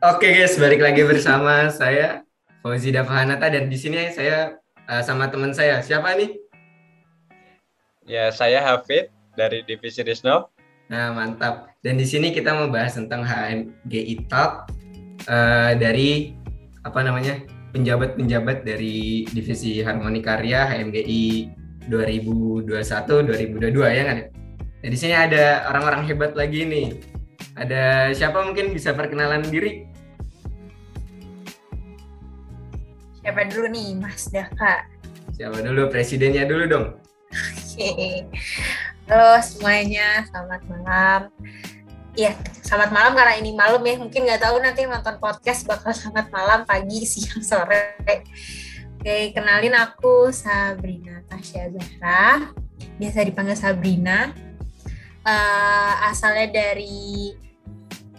Oke guys, balik lagi bersama saya Fauzi Dafahanata dan di sini saya uh, sama teman saya. Siapa nih? Ya, saya Hafid dari Divisi Risno. Nah, mantap. Dan di sini kita mau bahas tentang HMGI Talk uh, dari apa namanya? penjabat-penjabat dari Divisi Harmoni Karya HMGI 2021 2022 ya kan? Nah, di sini ada orang-orang hebat lagi nih. Ada siapa mungkin bisa perkenalan diri? Siapa dulu nih, Mas Daka? Siapa dulu? Presidennya dulu dong. Oke. Halo semuanya, selamat malam. Iya, selamat malam karena ini malam ya. Mungkin nggak tahu nanti nonton podcast bakal selamat malam, pagi, siang, sore. Oke, kenalin aku Sabrina Tasya Zahra. Biasa dipanggil Sabrina. Uh, asalnya dari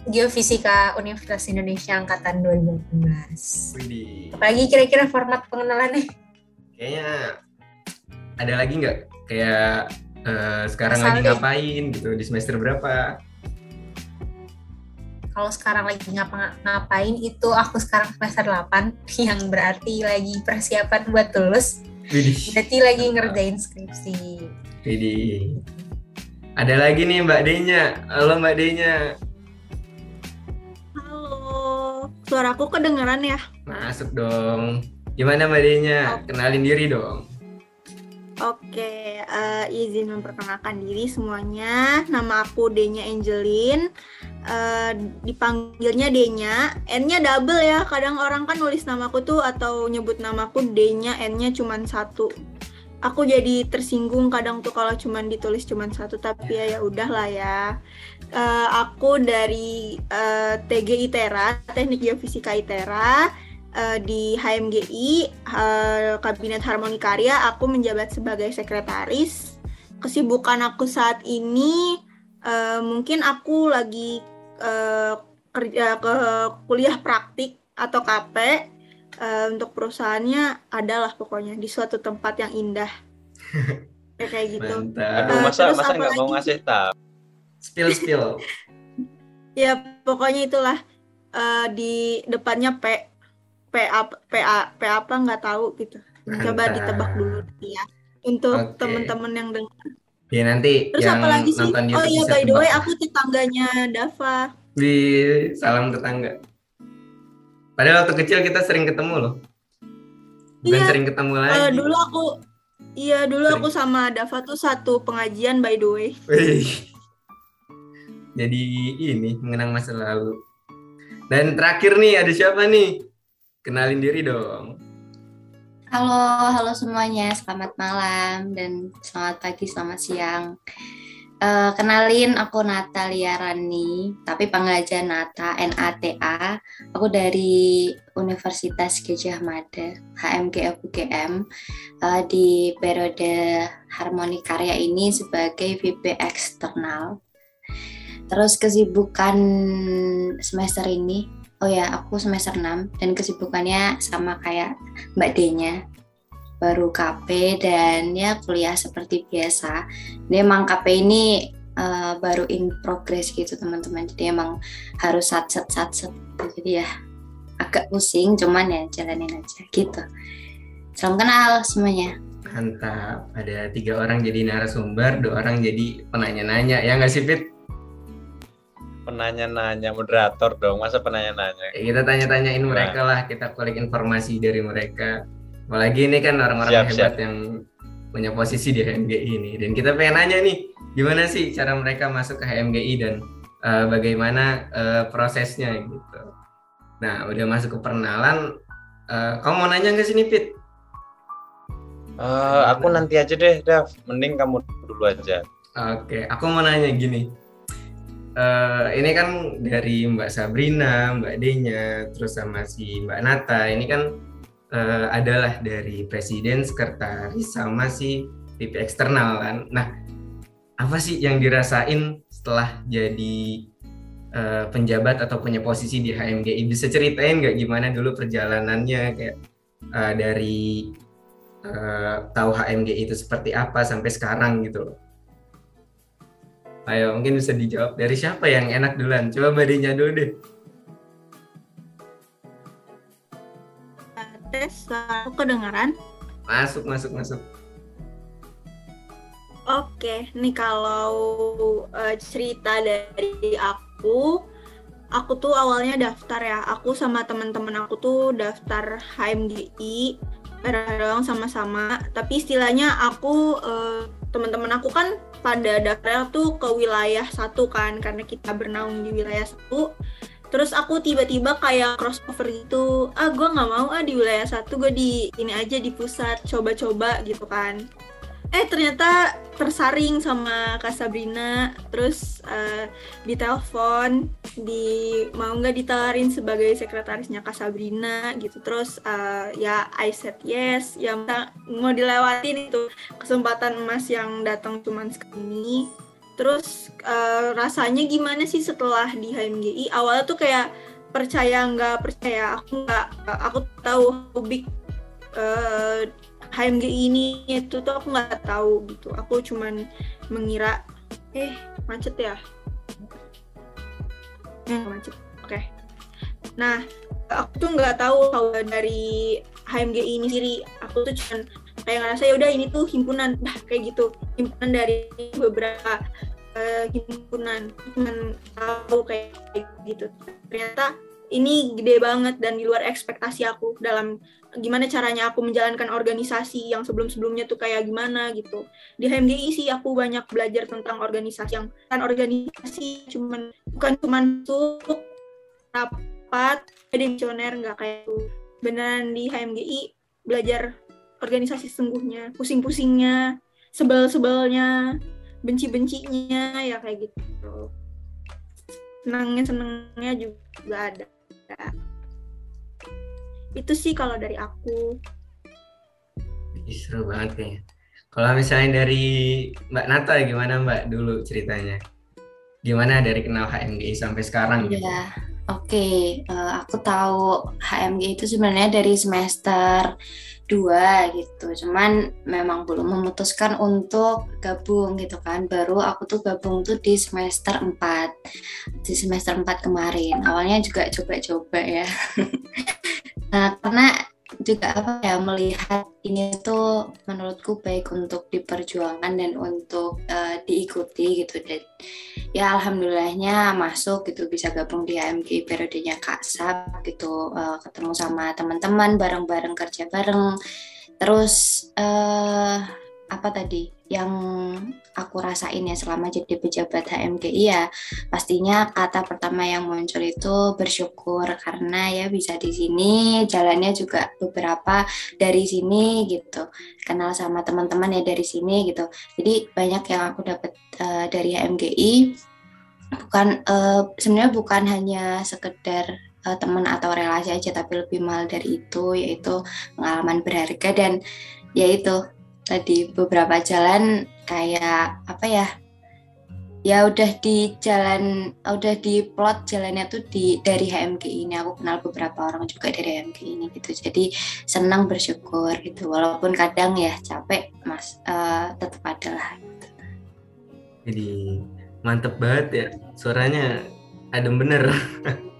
Geofisika Universitas Indonesia angkatan 2018. Widih. Apalagi kira-kira format pengenalannya? Kayaknya ada lagi nggak kayak uh, sekarang Asal lagi deh. ngapain gitu di semester berapa? Kalau sekarang lagi ngapa ngapain itu aku sekarang semester 8 yang berarti lagi persiapan buat lulus. Widih. Berarti lagi ngerjain skripsi. Widih. Ada lagi nih Mbak Denya. Halo Mbak Denya. Suaraku kedengeran ya? Masuk dong. Gimana Mbak Denya? Kenalin diri dong. Oke, eh, izin memperkenalkan diri semuanya. Nama aku Denya Angelin. Eh, dipanggilnya Denya. N-nya double ya. Kadang orang kan nulis namaku tuh atau nyebut namaku Denya, N-nya cuma satu. Aku jadi tersinggung kadang tuh kalau cuman ditulis cuma satu, tapi ya ya udahlah ya. Eh, aku dari eh, TG ITERA, Teknik Geofisika ITERA. Eh, di HMGI eh, Kabinet Harmoni Karya aku menjabat sebagai sekretaris. Kesibukan aku saat ini eh, mungkin aku lagi eh, kerja ke kuliah praktik atau KP eh, untuk perusahaannya adalah pokoknya di suatu tempat yang indah. Kayak kayak gitu. Mantap. Aduh, Eh, masa terus masa apa nggak mau lagi? ngasih tahu? Spill spill. Ya pokoknya itulah eh, di depannya P P apa P, A- P apa nggak tahu gitu. Coba Mantap. ditebak dulu ya. Untuk Oke. teman-teman yang dengar. Ya nanti Terus yang apa lagi sih? nonton Oh YouTube iya by the way tebak. aku tetangganya Dava. Di salam tetangga. Padahal waktu kecil kita sering ketemu loh. Bukan Iya. sering ketemu lagi. Eh, dulu aku iya dulu Sering. aku sama Dava tuh satu pengajian by the way. Wih. Jadi ini mengenang masa lalu. Dan terakhir nih ada siapa nih? Kenalin diri dong. Halo, halo semuanya. Selamat malam dan selamat pagi, selamat siang. Eh, kenalin, aku Natalia Rani, tapi panggil aja Nata, N-A-T-A. Aku dari Universitas Gajah Mada, HMG UGM, eh, di periode Harmoni Karya ini sebagai VP eksternal. Terus kesibukan semester ini, oh ya, aku semester 6 dan kesibukannya sama kayak Mbak D-nya baru KP dan ya kuliah seperti biasa. Ini emang KP ini eh, baru in progress gitu teman-teman. Jadi emang harus sat-set sat-set. gitu. Jadi ya agak pusing cuman ya jalanin aja gitu. Salam kenal semuanya. Mantap. Ada tiga orang jadi narasumber, dua orang jadi penanya-nanya. Ya nggak sih, Fit? Penanya-nanya moderator dong, masa penanya-nanya? Ya, kita tanya-tanyain Nah. mereka lah, kita kulik informasi dari mereka. Apalagi ini kan orang-orang Siap, hebat siap. yang punya posisi di HMGI ini. Dan kita pengen nanya nih, gimana sih cara mereka masuk ke HMGI dan eh, bagaimana eh, prosesnya gitu. Nah, udah masuk ke perkenalan, eh, kamu mau nanya nggak sini, Fit? Eh, aku nanti aja deh, Dav. Mending kamu dulu aja. Oke, aku mau nanya gini. Eh, ini kan dari Mbak Sabrina, Mbak Denya, terus sama si Mbak Nata. Ini kan eh, adalah dari presiden, sekretaris, sama si VP eksternal kan. Nah, apa sih yang dirasain setelah jadi eh, penjabat atau punya posisi di HMGI? Bisa ceritain nggak gimana dulu perjalanannya kayak eh, dari eh, tahu HMGI itu seperti apa sampai sekarang gitu loh? Ayo, mungkin bisa dijawab dari siapa yang enak duluan? Coba badinya dulu deh. Tes aku kedengaran. Masuk, masuk, masuk. Oke, nih kalau uh, cerita dari aku, aku tuh awalnya daftar ya. Aku sama teman-teman aku tuh daftar HMGI bareng sama-sama. Tapi istilahnya aku uh, teman-teman aku kan pada daftar tuh ke wilayah satu kan karena kita bernaung di wilayah satu terus aku tiba-tiba kayak crossover gitu. Ah gue nggak mau ah di wilayah satu gue di ini aja di pusat coba-coba gitu kan. Eh ternyata tersaring sama Kak Sabrina. Terus uh, ditelepon di mau nggak ditawarin sebagai sekretarisnya Kak Sabrina gitu. Terus uh, ya I said yes ya mau dilewatin itu. Kesempatan emas yang datang cuman sekali terus uh, rasanya gimana sih setelah di HMGI awalnya tuh kayak percaya nggak percaya. Aku nggak aku tahu big uh, HMG ini itu tuh aku nggak tahu gitu. Aku cuman mengira eh macet ya? Eh macet. Oke. Okay. nah aku tuh nggak tahu kalau dari HMG ini sendiri. Aku tuh cuman kayak ngerasa ya udah ini tuh himpunan bah kayak gitu himpunan dari beberapa uh, himpunan cuman tahu kayak gitu ternyata ini gede banget dan di luar ekspektasi aku dalam gimana caranya aku menjalankan organisasi yang sebelum-sebelumnya tuh kayak gimana gitu. Di HMGI sih aku banyak belajar tentang organisasi yang kan organisasi cuman bukan cuman untuk rapat demisioner nggak kayak itu. Beneran di HMGI belajar organisasi sesungguhnya, pusing-pusingnya, sebel-sebelnya, benci-bencinya ya kayak gitu. Senangnya senangnya juga ada. Itu sih kalau dari aku. Seru banget kayaknya. Kalau misalnya dari Mbak Nata gimana Mbak dulu ceritanya? Gimana dari kenal HMGI sampai sekarang gitu? Ya oke. Okay. uh, eh, aku tahu HMGI itu sebenarnya dari semester dua gitu. Cuman memang belum memutuskan untuk gabung gitu kan. Baru aku tuh gabung tuh di semester 4 di semester 4 kemarin. Awalnya juga coba-coba ya. Nah karena juga apa ya melihat ini tuh menurutku baik untuk diperjuangkan dan untuk uh, diikuti gitu. Dan ya alhamdulillahnya masuk gitu bisa gabung di AMG periodenya Kak Sab gitu uh, ketemu sama teman-teman bareng-bareng kerja bareng. Terus uh, apa tadi yang aku rasain ya selama jadi pejabat HMGI ya. Pastinya kata pertama yang muncul itu bersyukur karena ya bisa di sini jalannya juga beberapa dari sini gitu. Kenal sama teman-teman ya dari sini gitu. Jadi banyak yang aku dapat uh, dari HMGI bukan uh, sebenarnya bukan hanya sekedar uh, teman atau relasi aja tapi lebih mal dari itu yaitu pengalaman berharga dan yaitu tadi beberapa jalan kayak apa ya ya udah di jalan udah di plot jalannya tuh di dari HMG ini. Aku kenal beberapa orang juga dari HMG ini gitu. Jadi senang bersyukur gitu. Walaupun kadang ya capek mas uh, tetap ada lah gitu. jadi mantep banget ya suaranya. Adem bener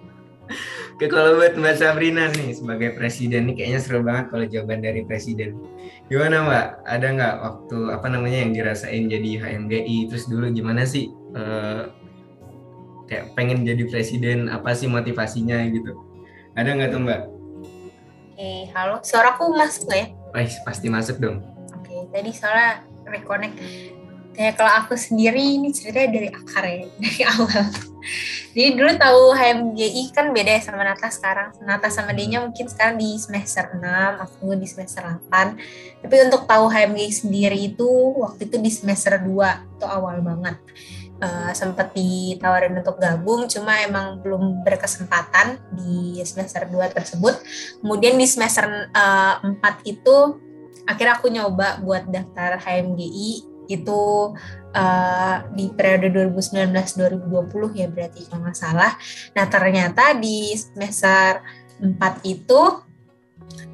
Oke kalau buat Mbak Sabrina nih sebagai presiden nih kayaknya seru banget kalau jawaban dari presiden. Gimana Mbak? Ada nggak waktu apa namanya yang dirasain jadi HMGI terus dulu gimana sih uh, kayak pengen jadi presiden apa sih motivasinya gitu? Ada nggak tuh Mbak? Oke, halo. Suaraku masuk nggak ya? Wah, pasti masuk dong. Oke, tadi soalnya reconnect. Kayak kalau aku sendiri ini ceritanya dari akar ya, dari awal. Jadi dulu tahu HMGI kan beda ya sama Nata sekarang. Nata sama Denya mungkin sekarang di semester 6, aku di semester 8. Tapi untuk tahu HMGI sendiri itu waktu itu di semester 2, itu awal banget. Uh, sempat ditawarin untuk gabung, cuma emang belum berkesempatan di semester 2 tersebut. Kemudian di semester uh, eh, 4 itu akhirnya aku nyoba buat daftar HMGI itu uh, di periode 2019-2020 ya berarti kalau nggak salah. Nah ternyata di semester 4 itu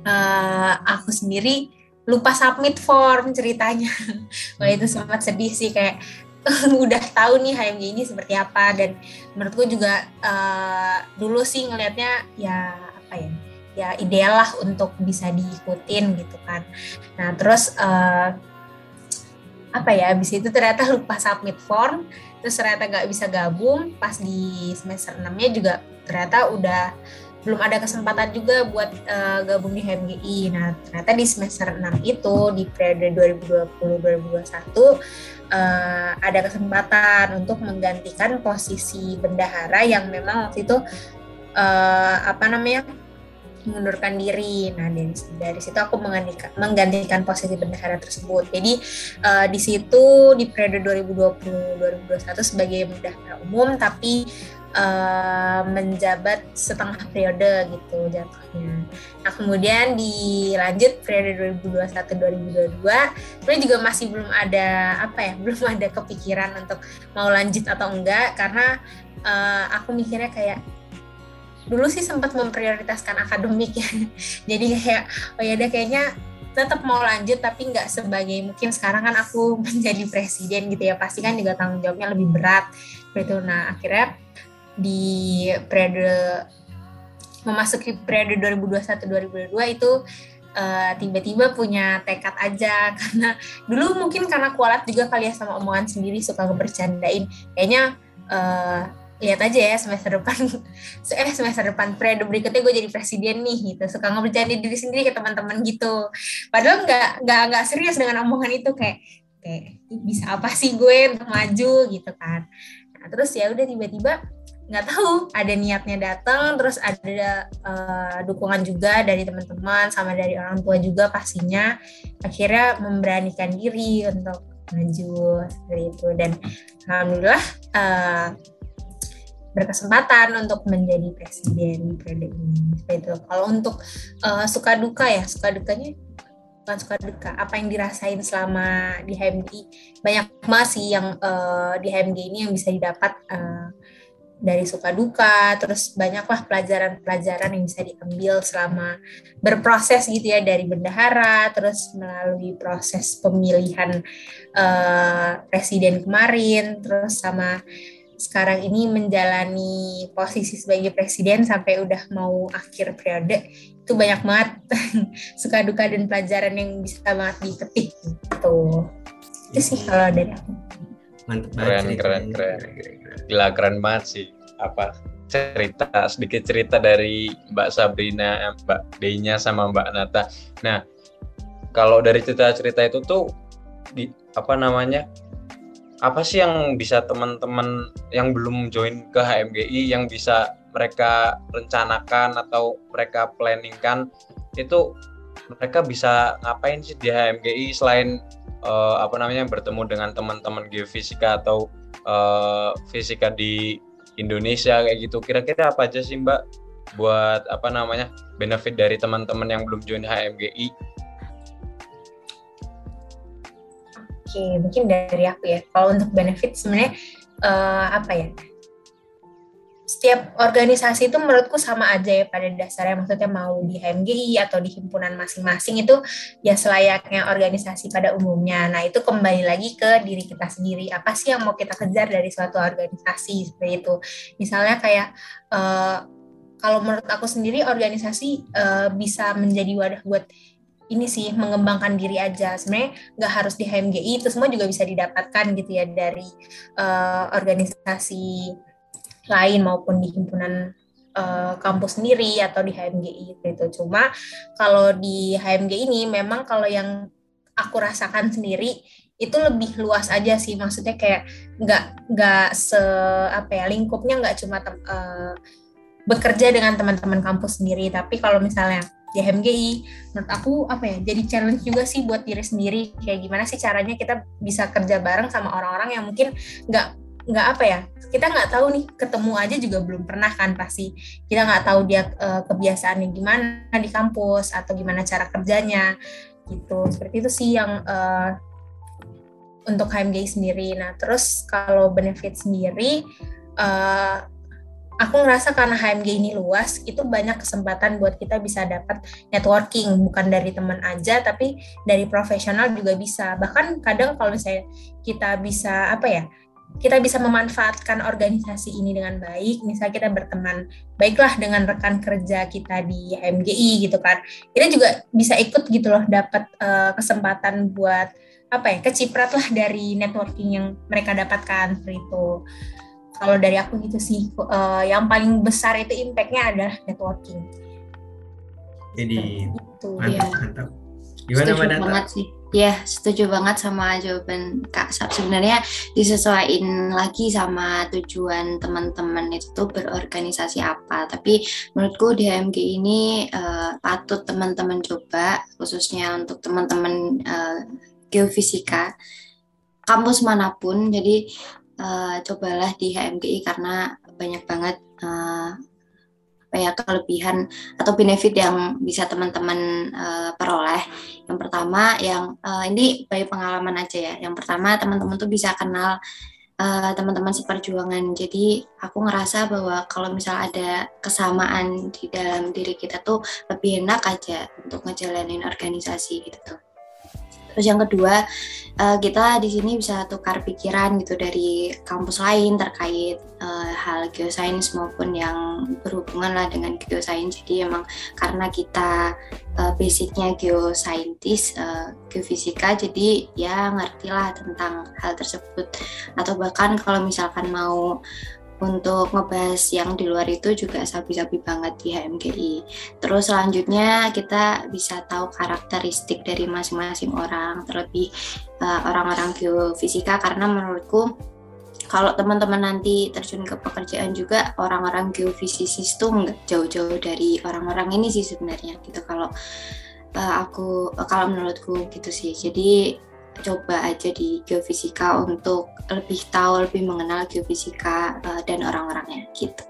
uh, aku sendiri lupa submit form ceritanya. Wah itu sangat sedih sih kayak udah tahu nih HMG ini seperti apa dan menurutku juga uh, dulu sih ngelihatnya ya apa ya ya ideal lah untuk bisa diikutin gitu kan. Nah terus uh, apa ya abis itu ternyata lupa submit form terus ternyata nggak bisa gabung pas di semester 6 nya juga ternyata udah belum ada kesempatan juga buat uh, gabung di HMGI. Nah, ternyata di semester 6 itu di periode 2020-2021 uh, ada kesempatan untuk menggantikan posisi bendahara yang memang waktu itu uh, apa namanya mengundurkan diri. Nah dari dari situ aku menggantikan, posisi bendahara tersebut. Jadi uh, di situ di periode 2020-2021 sebagai bendahara umum, tapi uh, menjabat setengah periode gitu jatuhnya. Nah kemudian dilanjut periode 2021-2022, sebenarnya juga masih belum ada apa ya, belum ada kepikiran untuk mau lanjut atau enggak karena uh, aku mikirnya kayak dulu sih sempat memprioritaskan akademik ya. Jadi kayak oh ya udah kayaknya tetap mau lanjut tapi nggak sebagai mungkin sekarang kan aku menjadi presiden gitu ya pasti kan juga tanggung jawabnya lebih berat gitu. Nah akhirnya di periode memasuki periode 2021 2022 itu uh, tiba-tiba punya tekad aja. Karena dulu mungkin karena kualat juga kali ya sama omongan sendiri suka ngebercandain. Kayaknya uh, lihat aja ya semester depan. Eh semester depan periode berikutnya gue jadi presiden nih gitu. Suka ngebercanda diri sendiri ke teman-teman gitu. Padahal nggak nggak nggak serius dengan omongan itu kayak kayak bisa apa sih gue untuk maju? gitu kan. Nah, terus ya udah tiba-tiba nggak tahu ada niatnya datang terus ada uh, dukungan juga dari teman-teman sama dari orang tua juga pastinya. Akhirnya memberanikan diri untuk maju seperti itu. Dan alhamdulillah uh, berkesempatan untuk menjadi presiden periode ini. Kalau untuk uh, suka duka ya, suka dukanya bukan suka duka. Apa yang dirasain selama di HMG banyak masih yang uh, di HMG ini yang bisa didapat uh, dari suka duka, terus banyaklah pelajaran-pelajaran yang bisa diambil selama berproses gitu ya dari bendahara, terus melalui proses pemilihan uh, presiden kemarin, terus sama sekarang ini menjalani posisi sebagai presiden sampai udah mau akhir periode itu banyak banget. Suka duka dan pelajaran yang bisa banget dipetik gitu. Itu sih kalau dari aku. Mantep banget keren keren keren. Gila keren banget sih. Apa cerita sedikit cerita dari Mbak Sabrina Mbak Denya sama Mbak Nata. Nah kalau dari cerita-cerita itu tuh di apa namanya apa sih yang bisa teman-teman yang belum join ke HMGI yang bisa mereka rencanakan atau mereka planningkan? Itu mereka bisa ngapain sih di HMGI selain uh, apa namanya bertemu dengan teman-teman geofisika atau uh, fisika di Indonesia kayak gitu? Kira-kira apa aja sih Mbak buat apa namanya benefit dari teman-teman yang belum join HMGI Oke, mungkin dari aku ya. Kalau untuk benefit sebenarnya uh, apa ya? Setiap organisasi itu menurutku sama aja ya pada dasarnya. Maksudnya mau di HMGI atau di himpunan masing-masing itu ya selayaknya organisasi pada umumnya. Nah itu kembali lagi ke diri kita sendiri. Apa sih yang mau kita kejar dari suatu organisasi seperti itu? Misalnya kayak uh, kalau menurut aku sendiri organisasi uh, bisa menjadi wadah buat ini sih mengembangkan diri aja. Sebenarnya nggak harus di HMGI itu semua juga bisa didapatkan gitu ya dari uh, organisasi lain maupun di himpunan uh, kampus sendiri atau di HMGI gitu. Cuma kalau di HMG ini memang kalau yang aku rasakan sendiri itu lebih luas aja sih. Maksudnya kayak nggak nggak se apa ya lingkupnya nggak cuma uh, bekerja dengan teman-teman kampus sendiri. Tapi kalau misalnya di HMGI menurut aku apa ya jadi challenge juga sih buat diri sendiri. Kayak gimana sih caranya kita bisa kerja bareng sama orang-orang yang mungkin nggak nggak apa ya kita nggak tahu nih ketemu aja juga belum pernah kan pasti. Kita nggak tahu dia uh, kebiasaannya gimana di kampus atau gimana cara kerjanya gitu. Seperti itu sih yang uh, untuk HMGI sendiri. Nah terus kalau benefit sendiri uh, aku ngerasa karena HMG ini luas itu banyak kesempatan buat kita bisa dapat networking bukan dari teman aja tapi dari profesional juga bisa bahkan kadang kalau misalnya kita bisa apa ya kita bisa memanfaatkan organisasi ini dengan baik, misalnya kita berteman baiklah dengan rekan kerja kita di MGI gitu kan, kita juga bisa ikut gitu loh, dapat uh, kesempatan buat apa ya, keciprat lah dari networking yang mereka dapatkan itu. Kalau dari aku gitu sih, uh, yang paling besar itu impactnya adalah networking. Jadi itu. mantap, ya. mantap. Gimana Setuju banget sih Ya, setuju banget sama jawaban Kak Sab. Sebenarnya disesuaikan lagi sama tujuan teman-teman itu tuh berorganisasi apa. Tapi menurutku di HMG ini uh, patut teman-teman coba, khususnya untuk teman-teman uh, geofisika, kampus mana pun. Jadi uh, cobalah di HMGI karena banyak banget uh, apa ya kelebihan atau benefit yang bisa teman-teman uh, peroleh. Yang pertama yang uh, ini by pengalaman aja ya. Yang pertama teman-teman tuh bisa kenal uh, teman-teman seperjuangan. Jadi aku ngerasa bahwa kalau misal ada kesamaan di dalam diri kita tuh lebih enak aja untuk ngejalanin organisasi gitu tuh. Terus yang kedua, uh, kita di sini bisa tukar pikiran gitu dari kampus lain terkait uh, hal geosains maupun yang berhubungan lah dengan geosains. Jadi emang karena kita uh, basicnya geosaintis, geofisika, jadi ya ngertilah tentang hal tersebut. Atau bahkan kalau misalkan mau untuk ngebahas yang di luar itu juga sabi-sabi banget di HMGI. Terus selanjutnya kita bisa tahu karakteristik dari masing-masing orang, terlebih uh, orang-orang geofisika karena menurutku kalau teman-teman nanti terjun ke pekerjaan juga orang-orang geofisisis itu nggak jauh-jauh dari orang-orang ini sih sebenarnya gitu kalau uh, aku kalau menurutku gitu sih. Jadi coba aja di geofisika untuk lebih tahu, lebih mengenal geofisika uh, dan orang-orangnya gitu.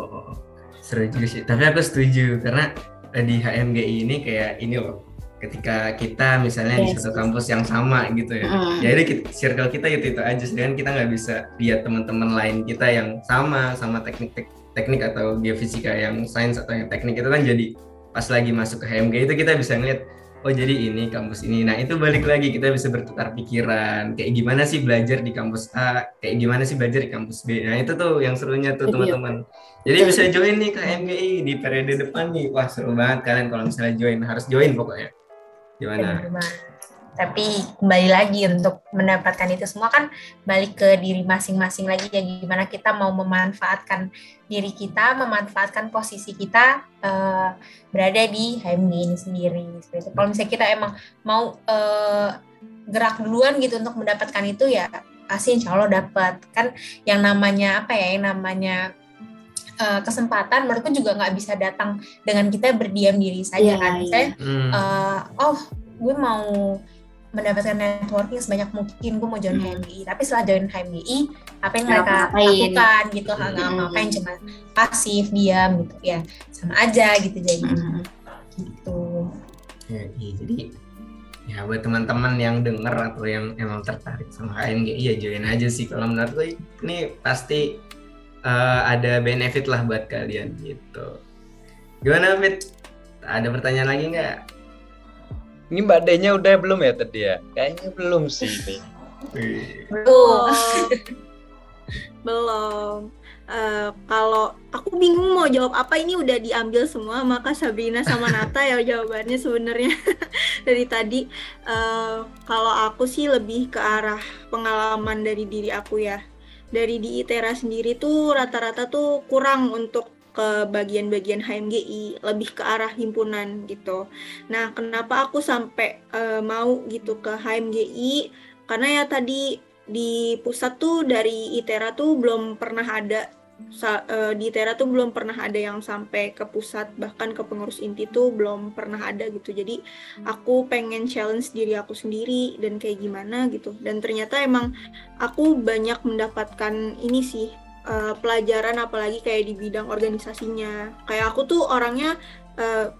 Oh, oh, oh, seru juga sih. Tapi aku setuju karena eh, di HMGI ini kayak ini loh. Ketika kita misalnya yes. di satu kampus yang sama gitu ya, mm. jadi kita, circle kita itu itu aja. Sedangkan kita nggak bisa lihat teman-teman lain kita yang sama sama teknik tek, teknik atau geofisika yang sains atau yang teknik itu kan jadi pas lagi masuk ke HMG itu kita bisa ngeliat oh jadi ini kampus ini. Nah itu balik lagi kita bisa bertukar pikiran. Kayak gimana sih belajar di kampus A? Kayak gimana sih belajar di kampus B? Nah itu tuh yang serunya tuh iya. teman-teman. Jadi bisa join nih ke MGI di periode depan nih. Wah seru banget kalian kalau misalnya join. Harus join pokoknya. Gimana tapi kembali lagi untuk mendapatkan itu semua kan balik ke diri masing-masing lagi ya gimana kita mau memanfaatkan diri kita memanfaatkan posisi kita uh, berada di HMG ini sendiri. Seperti itu kalau misalnya kita emang mau uh, gerak duluan gitu untuk mendapatkan itu ya pasti insya Allah dapat. Kan yang namanya apa ya yang namanya uh, kesempatan menurutku juga nggak bisa datang dengan kita berdiam diri saja yeah, kan. saya yeah. uh, oh gue mau mendapatkan networking sebanyak mungkin gue mau join hmm. HMGI tapi setelah join HMGI apa yang mereka lakukan gitu nggak hmm. ngapain cuma pasif diam gitu ya. Sama aja gitu jadi. Hmm. gitu. Ya, iya, jadi ya buat teman-teman yang denger atau yang emang tertarik sama HMGI ya join aja sih. Kalau menurut gue ini pasti uh, ada benefit lah buat kalian gitu. Gimana Fit? Ada pertanyaan lagi nggak ini Mbak D-nya udah belum ya tadi ya? Kayaknya belum sih ini. Belum. belum. Uh, kalau aku bingung mau jawab apa ini udah diambil semua maka Sabrina sama Nata ya jawabannya sebenarnya dari tadi uh, kalau aku sih lebih ke arah pengalaman dari diri aku ya dari di ITERA sendiri tuh rata-rata tuh kurang untuk ke bagian-bagian HMGI lebih ke arah himpunan gitu. Nah, kenapa aku sampai uh, mau gitu ke HMGI? Karena ya tadi di pusat tuh dari ITERA tuh belum pernah ada uh, di ITERA tuh belum pernah ada yang sampai ke pusat bahkan ke pengurus inti tuh belum pernah ada gitu. Jadi aku pengen challenge diri aku sendiri dan kayak gimana gitu. Dan ternyata emang aku banyak mendapatkan ini sih uh, pelajaran apalagi kayak di bidang organisasinya. Kayak aku tuh orangnya uh,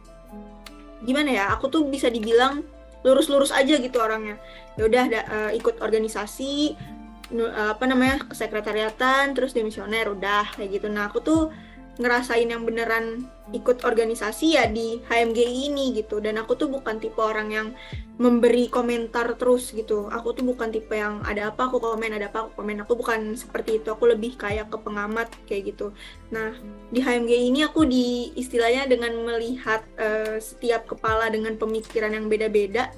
gimana ya aku tuh bisa dibilang lurus-lurus aja gitu orangnya. Ya udah uh, ikut organisasi apa namanya sekretariatan terus demisioner udah kayak gitu. Nah aku tuh ngerasain yang beneran ikut organisasi ya di HMGI ini gitu. Dan aku tuh bukan tipe orang yang memberi komentar terus gitu. Aku tuh bukan tipe yang ada apa aku komen ada apa aku komen. Aku bukan seperti itu. Aku lebih kayak ke pengamat kayak gitu. Nah di HMGI ini aku di istilahnya dengan melihat uh, setiap kepala dengan pemikiran yang beda-beda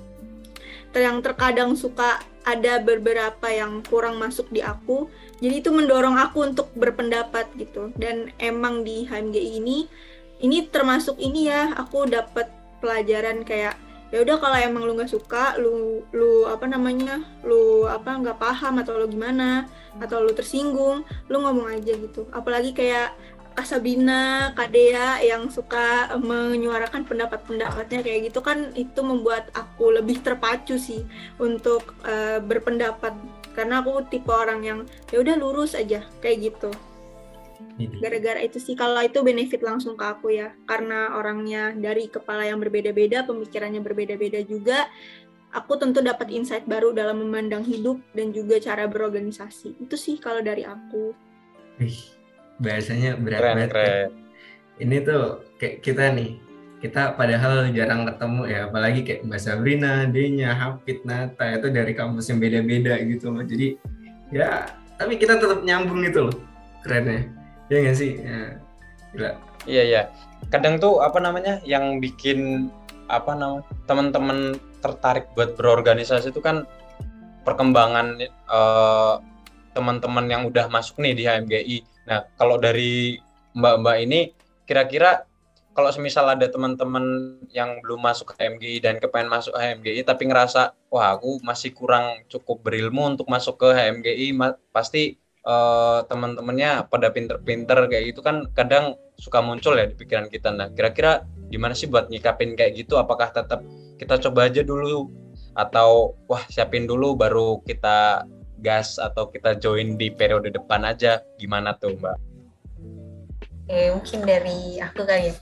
yang terkadang suka ada beberapa yang kurang masuk di aku. Jadi itu mendorong aku untuk berpendapat gitu. Dan emang di HMGI ini ini termasuk ini ya aku dapat pelajaran kayak ya udah kalau emang lu nggak suka lu lu apa namanya lu apa nggak paham atau lu gimana atau lu tersinggung lu ngomong aja gitu. Apalagi kayak Kak Sabina, Kak Dea yang suka menyuarakan pendapat-pendapatnya kayak gitu kan itu membuat aku lebih terpacu sih untuk uh, berpendapat karena aku tipe orang yang ya udah lurus aja kayak gitu. Gara-gara itu sih kalau itu benefit langsung ke aku ya karena orangnya dari kepala yang berbeda-beda, pemikirannya berbeda-beda juga. Aku tentu dapat insight baru dalam memandang hidup dan juga cara berorganisasi. Itu sih kalau dari aku bahasanya berat keren, banget. Keren. Ya. Ini tuh kayak kita nih, kita padahal jarang ketemu ya, apalagi kayak Mbak Sabrina, Denya, Hafid, Nata itu dari kampus yang beda-beda gitu loh. Jadi ya, tapi kita tetap nyambung gitu loh, kerennya. Ya nggak sih? Ya, gila. Iya iya. Kadang tuh apa namanya yang bikin apa namanya teman-teman tertarik buat berorganisasi itu kan perkembangan uh, teman-teman yang udah masuk nih di HMGI Nah, kalau dari Mbak-mbak ini kira-kira kalau semisal ada teman-teman yang belum masuk ke HMGI dan kepengen masuk HMGI tapi ngerasa wah aku masih kurang cukup berilmu untuk masuk ke HMGI pasti uh, teman-temannya pada pinter-pinter kayak gitu kan kadang suka muncul ya di pikiran kita. Nah kira-kira gimana sih buat nyikapin kayak gitu? Apakah tetap kita coba aja dulu? Atau wah siapin dulu baru kita gas atau kita join di periode depan aja gimana tuh mbak? Oke mungkin dari aku kali ya.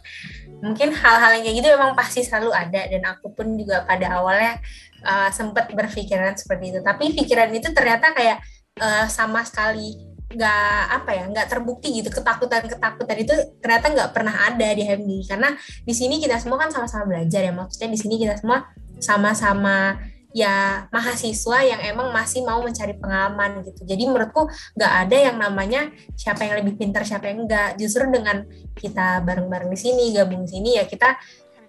Mungkin hal-hal yang kayak gitu memang pasti selalu ada dan aku pun juga pada awalnya uh, sempat berpikiran seperti itu. Tapi pikiran itu ternyata kayak uh, sama sekali nggak apa ya nggak terbukti gitu. Ketakutan ketakutan itu ternyata nggak pernah ada di HMD karena di sini kita semua kan sama-sama belajar ya. Maksudnya di sini kita semua sama-sama ya mahasiswa yang emang masih mau mencari pengalaman gitu. Jadi menurutku nggak ada yang namanya siapa yang lebih pintar siapa yang enggak. Justru dengan kita bareng-bareng di sini, gabung di sini ya kita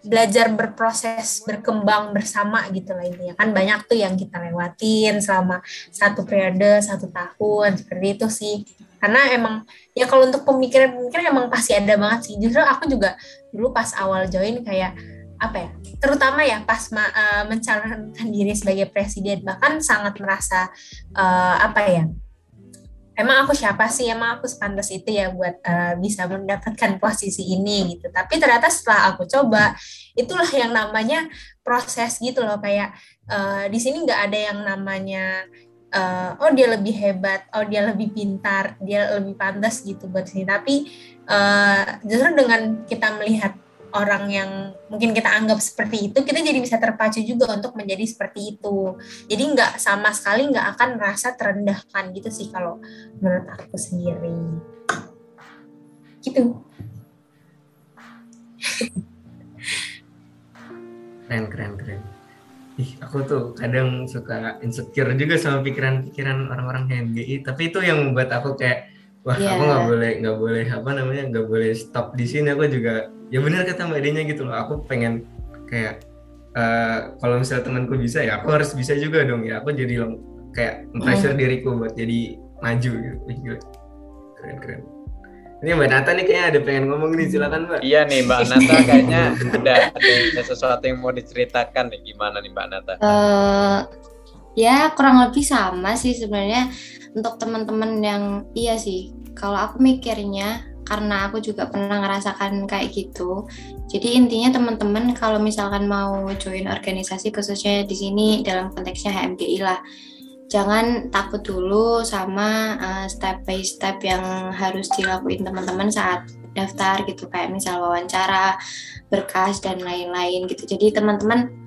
belajar berproses berkembang bersama gitu lah ini kan banyak tuh yang kita lewatin selama satu periode satu tahun seperti itu sih karena emang ya kalau untuk pemikiran-pemikiran emang pasti ada banget sih justru aku juga dulu pas awal join kayak apa ya terutama ya pas ma, uh, mencalonkan diri sebagai presiden bahkan sangat merasa uh, apa ya emang aku siapa sih? Emang aku sepantas itu ya buat uh, bisa mendapatkan posisi ini gitu. Tapi ternyata setelah aku coba itulah yang namanya proses gitu loh kayak uh, di sini nggak ada yang namanya uh, oh dia lebih hebat oh dia lebih pintar dia lebih pantas gitu buat sini. Tapi uh, justru dengan kita melihat orang yang mungkin kita anggap seperti itu, kita jadi bisa terpacu juga untuk menjadi seperti itu. Jadi nggak sama sekali nggak akan merasa terendahkan gitu sih kalau menurut aku sendiri. Gitu. keren keren keren. Ih, aku tuh kadang suka insecure juga sama pikiran-pikiran orang-orang HMGI, tapi itu yang membuat aku kayak wah yeah. aku nggak boleh nggak boleh apa namanya nggak boleh stop di sini. Aku juga ya benar kata mbak Denya gitu loh. Aku pengen kayak uh, kalau misalnya temanku bisa ya aku harus bisa juga dong ya. Aku jadi kayak pressure mm. diriku buat jadi maju gitu. Keren keren. Ini mbak Nata nih kayaknya ada pengen ngomong nih. Silakan mbak. Iya nih mbak Nata kayaknya ada ada sesuatu yang mau diceritakan nih. Gimana nih mbak Nata? Uh, ya kurang lebih sama sih sebenarnya untuk teman-teman yang iya sih kalau aku mikirnya karena aku juga pernah ngerasakan kayak gitu. Jadi intinya teman-teman kalau misalkan mau join organisasi khususnya di sini dalam konteksnya HMGI lah jangan takut dulu sama uh, step by step yang harus dilakuin teman-teman saat daftar gitu. Kayak misal wawancara berkas dan lain-lain gitu. Jadi teman-teman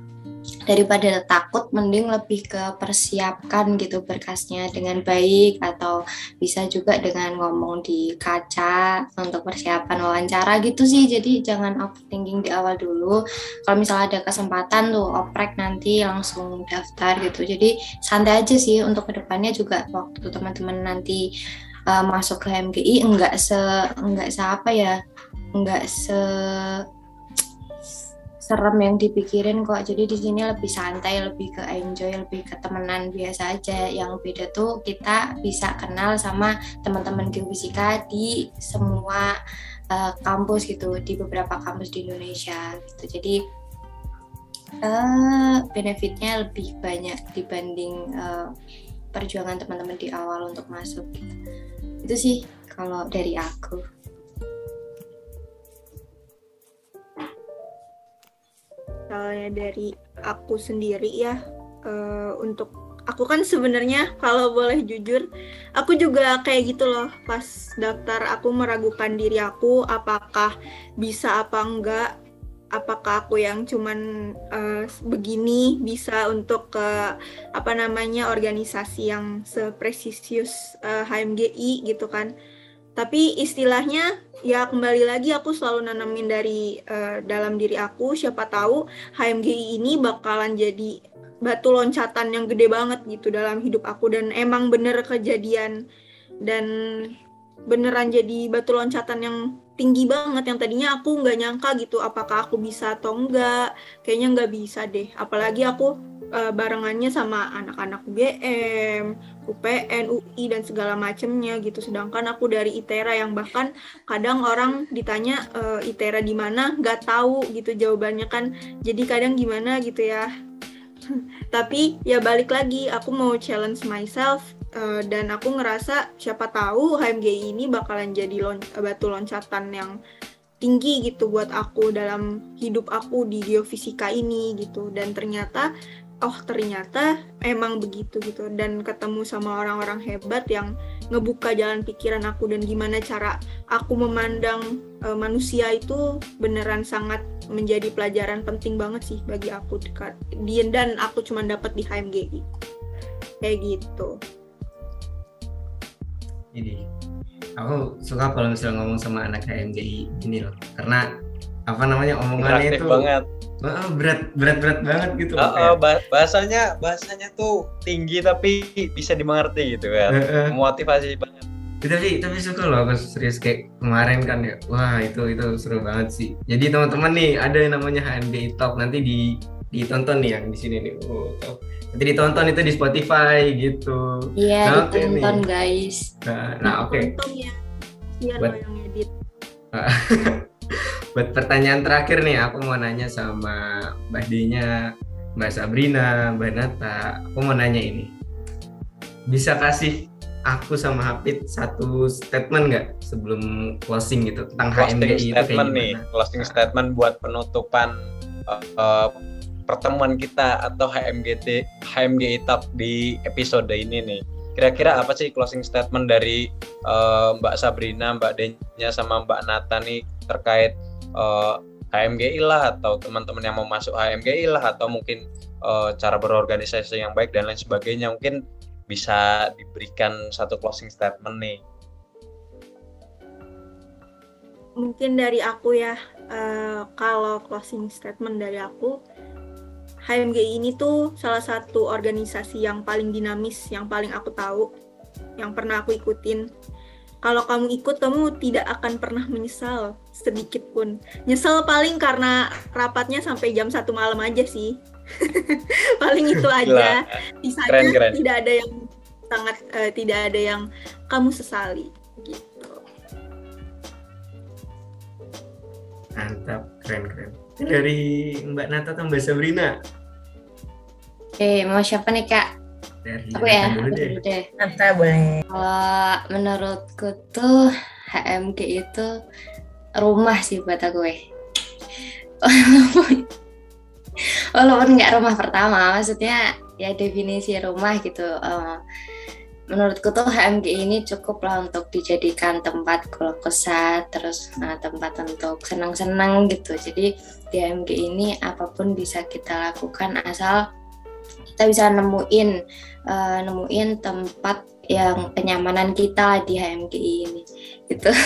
daripada takut mending lebih ke persiapkan gitu berkasnya dengan baik atau bisa juga dengan ngomong di kaca untuk persiapan wawancara gitu sih. Jadi jangan overthinking di awal dulu. Kalau misalnya ada kesempatan tuh oprek nanti langsung daftar gitu. Jadi santai aja sih untuk ke depannya juga waktu teman-teman nanti uh, masuk ke MGI enggak se enggak se apa ya enggak se serem yang dipikirin kok. Jadi di sini lebih santai lebih ke enjoy lebih ke temenan biasa aja. Yang beda tuh kita bisa kenal sama teman-teman geofisika di semua uh, kampus gitu di beberapa kampus di Indonesia gitu. Jadi uh, benefitnya lebih banyak dibanding uh, perjuangan teman-teman di awal untuk masuk. Gitu. itu sih kalau dari aku misalnya dari aku sendiri ya uh, untuk aku kan sebenarnya kalau boleh jujur aku juga kayak gitu loh. Pas daftar aku meragukan diri aku apakah bisa apa enggak? Apakah aku yang cuman uh, begini bisa untuk ke apa namanya organisasi yang sepresisius uh, HMGI gitu kan tapi istilahnya ya kembali lagi aku selalu nanamin dari uh, dalam diri aku siapa tahu HMGI ini bakalan jadi batu loncatan yang gede banget gitu dalam hidup aku. Dan emang bener kejadian dan beneran jadi batu loncatan yang tinggi banget yang tadinya aku nggak nyangka gitu apakah aku bisa atau enggak kayaknya nggak bisa deh. Apalagi aku uh, barengannya sama anak-anak UGM, UPN, UI dan segala macemnya gitu. Sedangkan aku dari ITERA yang bahkan kadang orang ditanya uh, ITERA di mana nggak tahu gitu jawabannya kan. Jadi kadang gimana gitu ya. Tapi ya balik lagi aku mau challenge myself uh, dan aku ngerasa siapa tahu HMGI ini bakalan jadi lon batu loncatan yang tinggi gitu buat aku dalam hidup aku di geofisika ini gitu dan ternyata oh ternyata emang begitu gitu. Dan ketemu sama orang-orang hebat yang ngebuka jalan pikiran aku dan gimana cara aku memandang uh, manusia itu beneran sangat menjadi pelajaran penting banget sih bagi aku dekat dan aku cuma dapat di HMGI kayak gitu. Ini aku suka kalau misalnya ngomong sama anak HMGI ini loh. Karena apa namanya omongannya itu banget Oh, berat berat berat banget gitu. Oh, oh, bahasanya bahasanya tuh tinggi tapi bisa dimengerti gitu kan. Uh, uh. Motivasi banget. Tapi tapi suka loh aku serius kayak kemarin kan ya. Wah, itu itu seru banget sih. Jadi teman-teman nih ada yang namanya HMD Talk nanti di ditonton nih yang di sini nih. Oh, Nanti ditonton itu di Spotify gitu. Iya, nah, ditonton okay guys. Nah, nah oke. Okay. ya. Biar Buat... yang edit. buat pertanyaan terakhir nih aku mau nanya sama Mbak Denya, Mbak Sabrina, Mbak Nata. Aku mau nanya ini. Bisa kasih aku sama Hafid satu statement nggak sebelum closing gitu tentang closing HMGI statement itu kayak nih, closing nah. statement buat penutupan uh, uh, pertemuan kita atau HMGT HMGI Talk di episode ini nih. Kira-kira apa sih closing statement dari uh, Mbak Sabrina, Mbak Denya sama Mbak Nata nih terkait uh, eh, HMGI lah atau teman-teman yang mau masuk HMGI lah atau mungkin uh, cara berorganisasi yang baik dan lain sebagainya mungkin bisa diberikan satu closing statement nih. Mungkin dari aku ya, uh, kalau closing statement dari aku, HMGI ini tuh salah satu organisasi yang paling dinamis, yang paling aku tahu, yang pernah aku ikutin kalau kamu ikut kamu tidak akan pernah menyesal sedikit pun. Nyesel paling karena rapatnya sampai jam satu malam aja sih. Paling itu aja. Sisanya keren, keren. tidak ada yang sangat uh, tidak ada yang kamu sesali gitu. Mantap keren keren. Dari Mbak Nata atau Mbak Sabrina? Oke, mau siapa nih kak? Dari aku ya dulu deh. Nata boleh. Kalau menurutku tuh HMG itu rumah sih buat aku eh walaupun nggak rumah pertama maksudnya ya definisi rumah gitu. Uh, menurutku tuh HMG ini cukup lah untuk dijadikan tempat keluh kesah terus nah, tempat untuk senang-senang gitu. Jadi di HMG ini apa pun bisa kita lakukan asal kita bisa nemuin uh, nemuin tempat yang kenyamanan kita di HMGI ini gitu.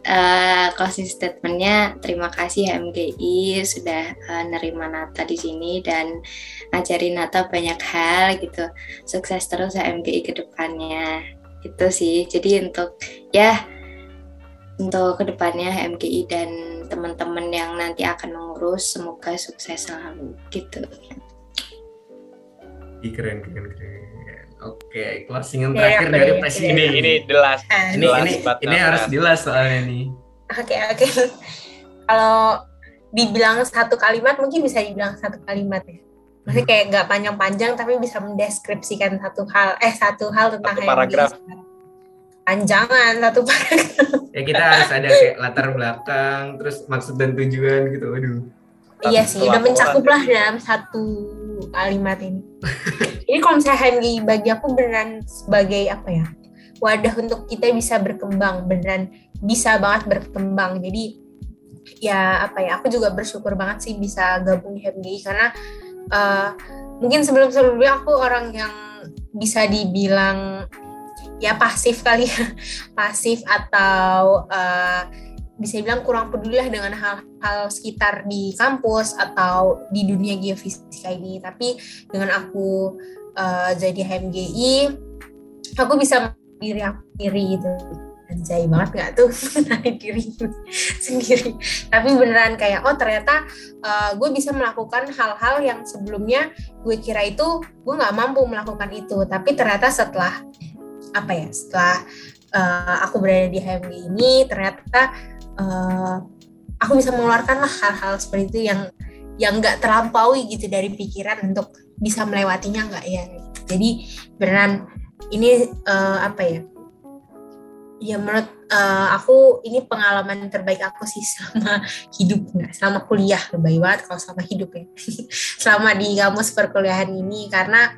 Uh, statementnya terima kasih HMGI sudah uh, nerima Nata di sini dan ngajarin Nata banyak hal gitu. Sukses terus HMGI ke depannya itu sih. Jadi untuk ya untuk ke depannya HMGI dan teman-teman yang nanti akan mengurus semoga sukses selalu gitu keren keren keren Oke, closingan terakhir dari presiden. Ini ini jelas. Ini ini, ini harus jelas soalnya nih. Oke oke. Kalau dibilang satu kalimat mungkin bisa dibilang satu kalimat ya. Maksudnya kayak nggak panjang-panjang tapi bisa mendeskripsikan satu hal eh satu hal tentang satu paragraf. Panjangan satu paragraf. Ya kita harus ada kayak latar belakang, terus maksud dan tujuan gitu. Waduh. Iya sih, udah mencakup lah dalam satu kalimat ini. ini kalau misalnya HMGI bagi aku beneran sebagai apa ya wadah untuk kita bisa berkembang beneran bisa banget berkembang. Jadi ya apa ya aku juga bersyukur banget sih bisa gabung di HMGI karena uh, mungkin sebelum sebelumnya aku orang yang bisa dibilang ya pasif kali ya. Pasif atau uh, bisa bilang kurang peduli lah dengan hal-hal sekitar di kampus atau di dunia geofisika ini. Tapi dengan aku uh, jadi HMGI, aku bisa diri aku sendiri gitu. Anjay banget gak tuh menarik diri sendiri. Tapi beneran kayak, oh ternyata uh, gue bisa melakukan hal-hal yang sebelumnya gue kira itu gue nggak mampu melakukan itu. Tapi ternyata setelah apa ya setelah uh, aku berada di HMG ini ternyata uh, aku bisa mengeluarkan lah hal-hal seperti itu yang yang nggak terlampaui gitu dari pikiran untuk bisa melewatinya nggak ya. Jadi beneran ini uh, apa ya? Ya menurut uh, aku ini pengalaman terbaik aku sih selama hidup nggak selama kuliah. Lebih banget kalau selama hidup ya. Selama di kampus perkuliahan ini karena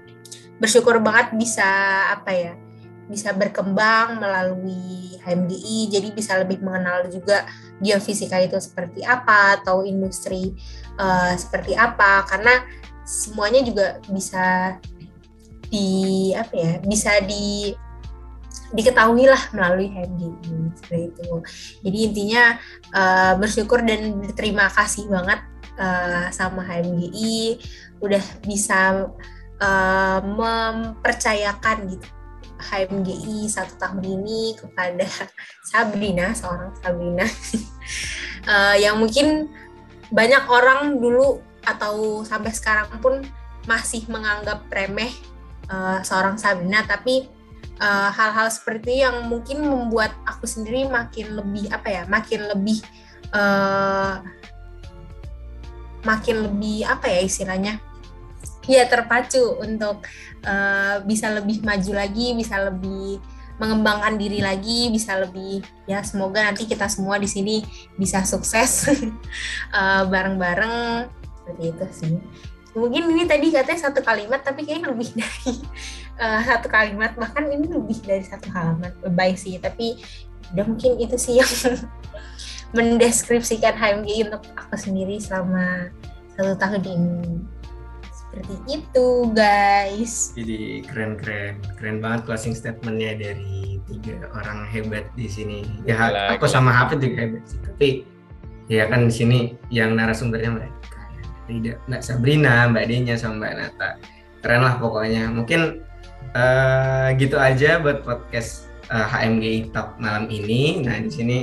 bersyukur banget bisa apa ya bisa berkembang melalui HMGI jadi bisa lebih mengenal juga geofisika itu seperti apa atau industri uh, seperti apa karena semuanya juga bisa di apa ya bisa di diketahui lah melalui HMGI seperti itu. Jadi intinya uh, bersyukur dan berterima kasih banget uh, sama HMGI udah bisa uh, mempercayakan gitu HMGI satu tahun ini kepada Sabrina, seorang Sabrina, uh, yang mungkin banyak orang dulu atau sampai sekarang pun masih menganggap remeh uh, seorang Sabrina, tapi eh, hal-hal uh, seperti yang mungkin membuat aku sendiri makin lebih apa ya, makin lebih uh, makin lebih apa ya istilahnya ya terpacu untuk uh, bisa lebih maju lagi, bisa lebih mengembangkan diri lagi, bisa lebih ya semoga nanti kita semua di sini bisa sukses uh, bareng-bareng. Seperti itu sih. Mungkin ini tadi katanya satu kalimat tapi kayaknya lebih dari uh, satu kalimat. Bahkan ini lebih dari satu halaman. Lebay sih tapi udah mungkin itu sih yang mendeskripsikan HMG untuk aku sendiri selama satu tahun ini seperti itu guys. Jadi keren keren. Keren banget closing statementnya dari tiga orang hebat di sini. Ya gila, aku sama Hafid juga hebat sih tapi ya kan di sini yang narasumbernya mereka. Tidak Mbak Sabrina Mbak Denya sama Mbak Nata. Keren lah pokoknya. Mungkin uh, gitu aja buat podcast uh, eh, HMGI Talk malam ini. Nah di sini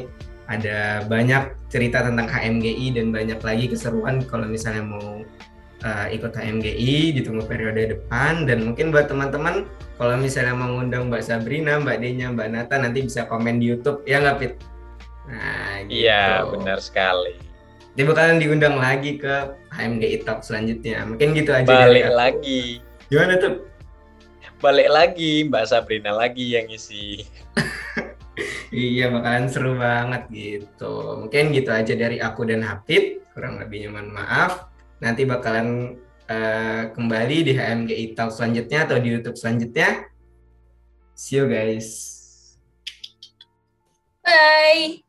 ada banyak cerita tentang HMGI dan banyak lagi keseruan kalau misalnya mau uh, ikut HMGI ditunggu periode depan dan mungkin buat teman-teman kalau misalnya mau ngundang Mbak Sabrina, Mbak Denya, Mbak Nata nanti bisa komen di YouTube ya nggak Fit? Nah, gitu. Iya benar sekali. Jadi bakalan diundang lagi ke HMGI Talk selanjutnya. Mungkin gitu aja. Balik lagi. Gimana tuh? Balik lagi Mbak Sabrina lagi yang isi. iya bakalan seru banget gitu. Mungkin gitu aja dari aku dan Hafid. Kurang lebihnya mohon maaf nanti bakalan uh, kembali di HMGI Talk selanjutnya atau di YouTube selanjutnya. See you guys. Bye.